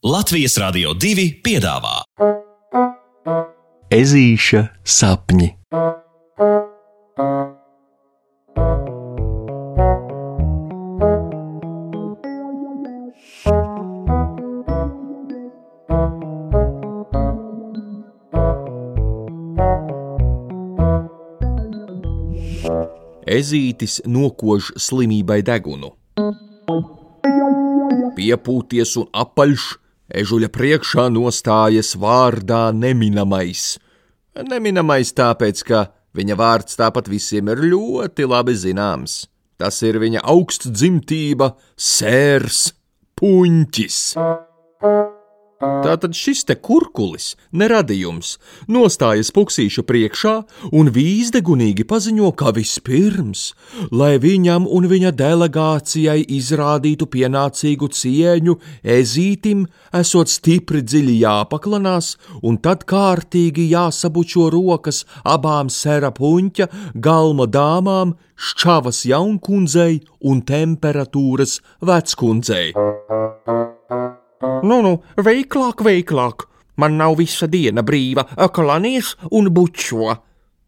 Latvijas Rādio 2 piedāvā Ezīša sapņi. Ezītis nokož slimībai degunu. Piepūties un apaļš, ežuļa priekšā nostājas vārdā neminamais. Neminamais tāpēc, ka viņa vārds tāpat visiem ir ļoti labi zināms. Tas ir viņa augsts dzimtība, sērs, puņķis. Tātad šis te kurkulis, neradījums, nostājas puksīša priekšā un vīzdegunīgi paziņo, ka vispirms, lai viņam un viņa delegācijai izrādītu pienācīgu cieņu, ezītim esot stipri dziļi jāpaklanās un tad kārtīgi jāsabučo rokas abām sera puņķa, galma dāmām, šķavas jaunkundzei un temperatūras veckundzei. Nu, nu, veiklāk, veiklāk. Man nav visa diena brīva, klanies un bučo.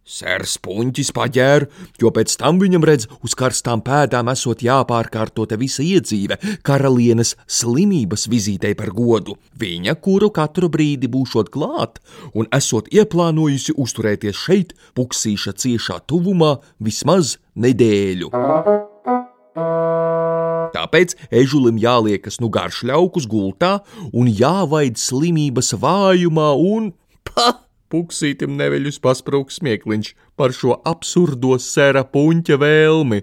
Sērs puņķis paģēra, jo pēc tam viņam redz, uz karstām pēdām esot jāpārkārtota visa iedzīve karalienes slimības vizītei par godu. Viņa, kuru katru brīdi būšot klāt un esot ieplānojusi uzturēties šeit, puksīša ciešā tuvumā vismaz nedēļu. Tāpēc ežulim jāliekas nu garš ļaukus gultā un jāvaid slimības vājumā un pa! Puksītim neveļus pasprūks smiekliņš par šo absurdo sēra puņķa vēlmi.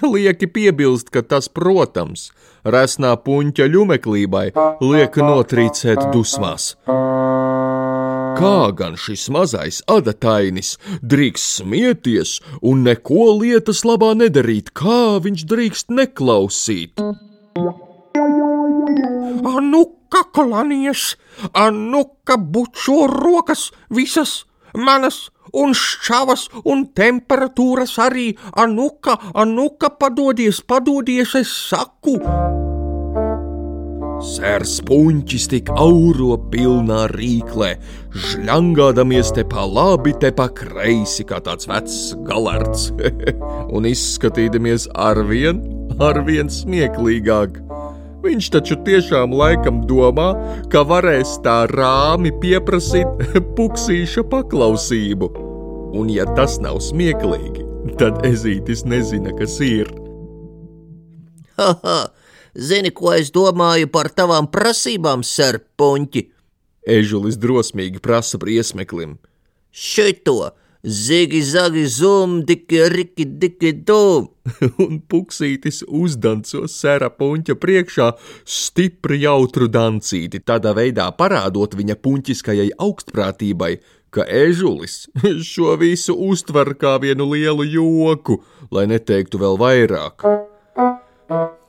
Lieki piebilst, ka tas, protams, resnā puņķa ļumeklībai liek notrīcēt dusmās. Kā gan šis mazais adatainis drīkst smieties un neko lietas labā nedarīt, kā viņš drīkst neklausīt? Anuka klanies, anuka bučo rokas visas manas un šķavas un temperatūras arī, anuka, anuka padodies, padodies, es saku. Sērs puņķis tik auro pilnā rīklē, žļangādamies te pa labi, te pa kreisi, kā tāds vecs galards, un izskatīdamies arvien, arvien smieklīgāk. Viņš taču tiešām laikam domā, ka varēs tā rāmi pieprasīt puksīša paklausību. Un ja tas nav smieklīgi, tad ezītis nezina, kas ir. Ha, ha! Zini, ko es domāju par tavām prasībām, serpuņķi? Ežulis drosmīgi prasa briesmeklim. Šito! Zigi, zagi, zum, diki, riki, diki, dum! Un puksītis uzdanco sēra puņķa priekšā stipri jautru dancīti, tādā veidā parādot viņa puņķiskajai augstprātībai, ka ežulis šo visu uztver kā vienu lielu joku, lai neteiktu vēl vairāk.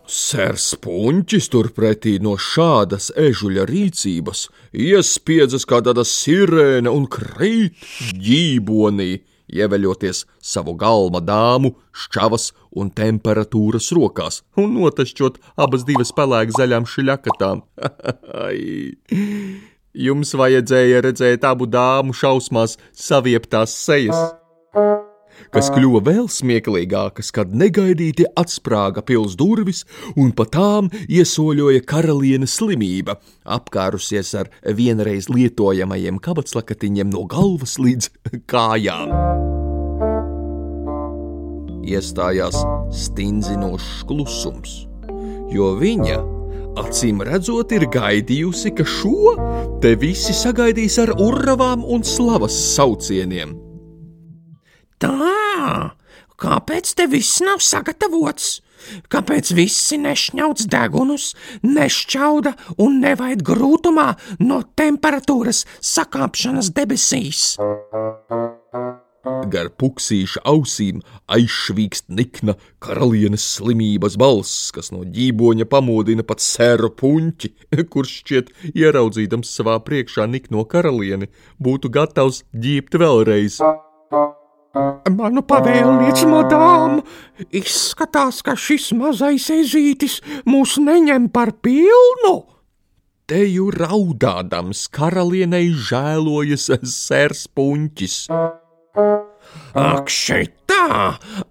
Sērs puņķis turpretī no šādas ežuļa rīcības iespiedzas kā tāda sirēna un krīt ģībonī, ieveļoties savu galma dāmu, šķavas un temperatūras rokās un notašķot abas divas pelēk zaļām šļakatām. Jums vajadzēja redzēt abu dāmu šausmās savieptās sejas kas kļuva vēl smieklīgākas, kad negaidīti atsprāga pils durvis un pa tām iesoļoja karalienes slimība, apkārusies ar vienreiz lietojamajiem kabatslakatiņiem no galvas līdz kājām. Iestājās stingzinošs klusums, jo viņa acīm redzot, ir gaidījusi, ka šo te visi sagaidīs ar urvām un slavas saucieniem. Tā, kāpēc te viss nav sagatavots? Kāpēc visi nešņauc degunus, nešķauda un nevaid grūtumā no temperatūras sakāpšanas debesīs? Gar puksīša ausīm aizšvīkst nikna karalienes slimības balss, kas no ģīboņa pamodina pat sēru puņķi, kurš šķiet ieraudzīdams savā priekšā nikno karalieni, būtu gatavs ģībt vēlreiz. Manu pavēlniec, madām, izskatās, ka šis mazais ezītis mūs neņem par pilnu. teju raudādams karalienei žēlojas sērs puņķis. Ak, šitā,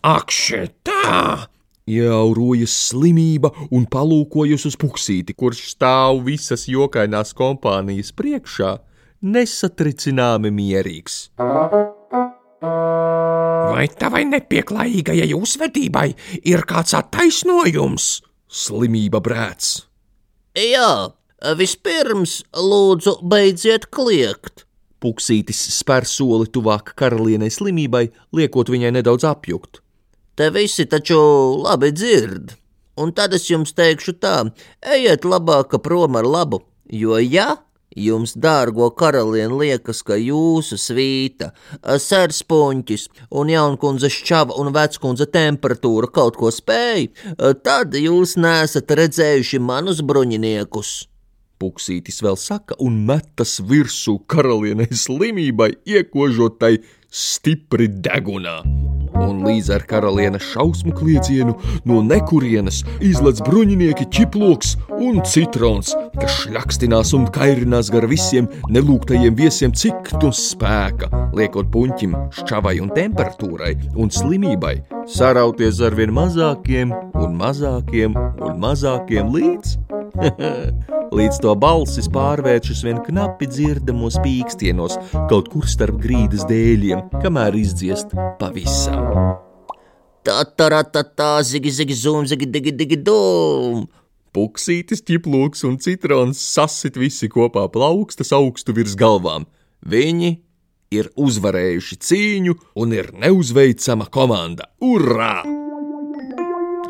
ak, šitā! Iaurojas slimība un palūkojas uz puksīti, kurš stāv visas jokainās kompānijas priekšā, nesatricināmi mierīgs. Vai tavai nepieklājīgajai uzvedībai ir kāds attaisnojums? Slimība brēc. Jā, vispirms lūdzu beidziet kliegt. Puksītis spēr soli tuvāk karalienei slimībai, liekot viņai nedaudz apjukt. Te visi taču labi dzird. Un tad es jums teikšu tā, ejiet labāk prom ar labu, jo ja jums, dārgo karalieni, liekas, ka jūsu svīta, sērs puņķis un jaunkundze šķava un veckundze temperatūra kaut ko spēj, tad jūs nesat redzējuši manus bruņiniekus. Puksītis vēl saka un metas virsū karalienei slimībai, iekožot tai stipri degunā un līdz ar karalienes šausmu kliedzienu no nekurienes izlec bruņinieki ķiploks un citrons, kas šļakstinās un kairinās gar visiem nelūgtajiem viesiem ciktu spēka, liekot puņķim, šķavai un temperatūrai un slimībai sarauties ar vien mazākiem un mazākiem un mazākiem līdz. Līdz to balsis pārvēršas vien knapi dzirdamos pīkstienos kaut kur starp grīdas dēļiem, kamēr izdziest pavisam. Tā tā tā tā zigi zigi zum zigi digi digi dum. Puksītis, ķiploks un citrons sasit visi kopā plaukstas augstu virs galvām. Viņi ir uzvarējuši cīņu un ir neuzveicama komanda. Urā!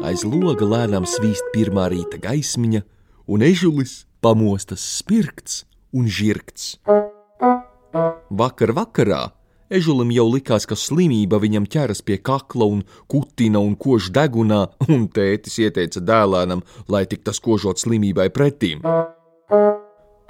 Aiz loga lēnām svīst pirmā rīta gaismiņa, un ežulis pamostas spirgts un žirgts. Vakar vakarā ežulim jau likās, ka slimība viņam ķeras pie kakla un kutina un kož degunā, un tētis ieteica dēlēnam, lai tik tas kožot slimībai pretīm.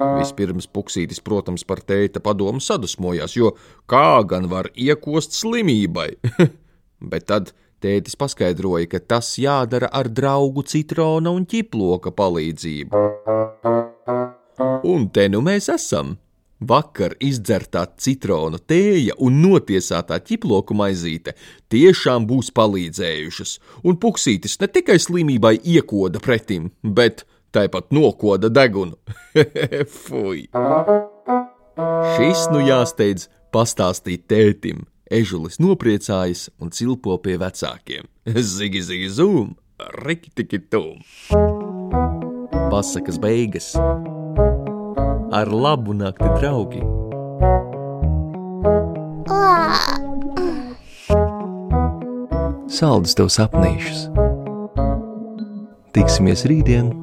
Vispirms puksītis, protams, par tēta padomu sadusmojās, jo kā gan var iekost slimībai? Bet tad tētis paskaidroja, ka tas jādara ar draugu citrona un ķiploka palīdzību. Un te nu mēs esam! Vakar izdzertā citrona tēja un notiesātā ķiploku maizīte tiešām būs palīdzējušas, un puksītis ne tikai slimībai iekoda pretim, bet tāpat nokoda degunu. Fui! Šis nu jāsteidz pastāstīt tētim. Ežulis nopriecājas un cilpo pie vecākiem. Zigi, zigi, zum, rikti, tum. Pasakas beigas. Ar labu nakti, draugi! Saldus tev sapnīšus! Tiksimies rītdien!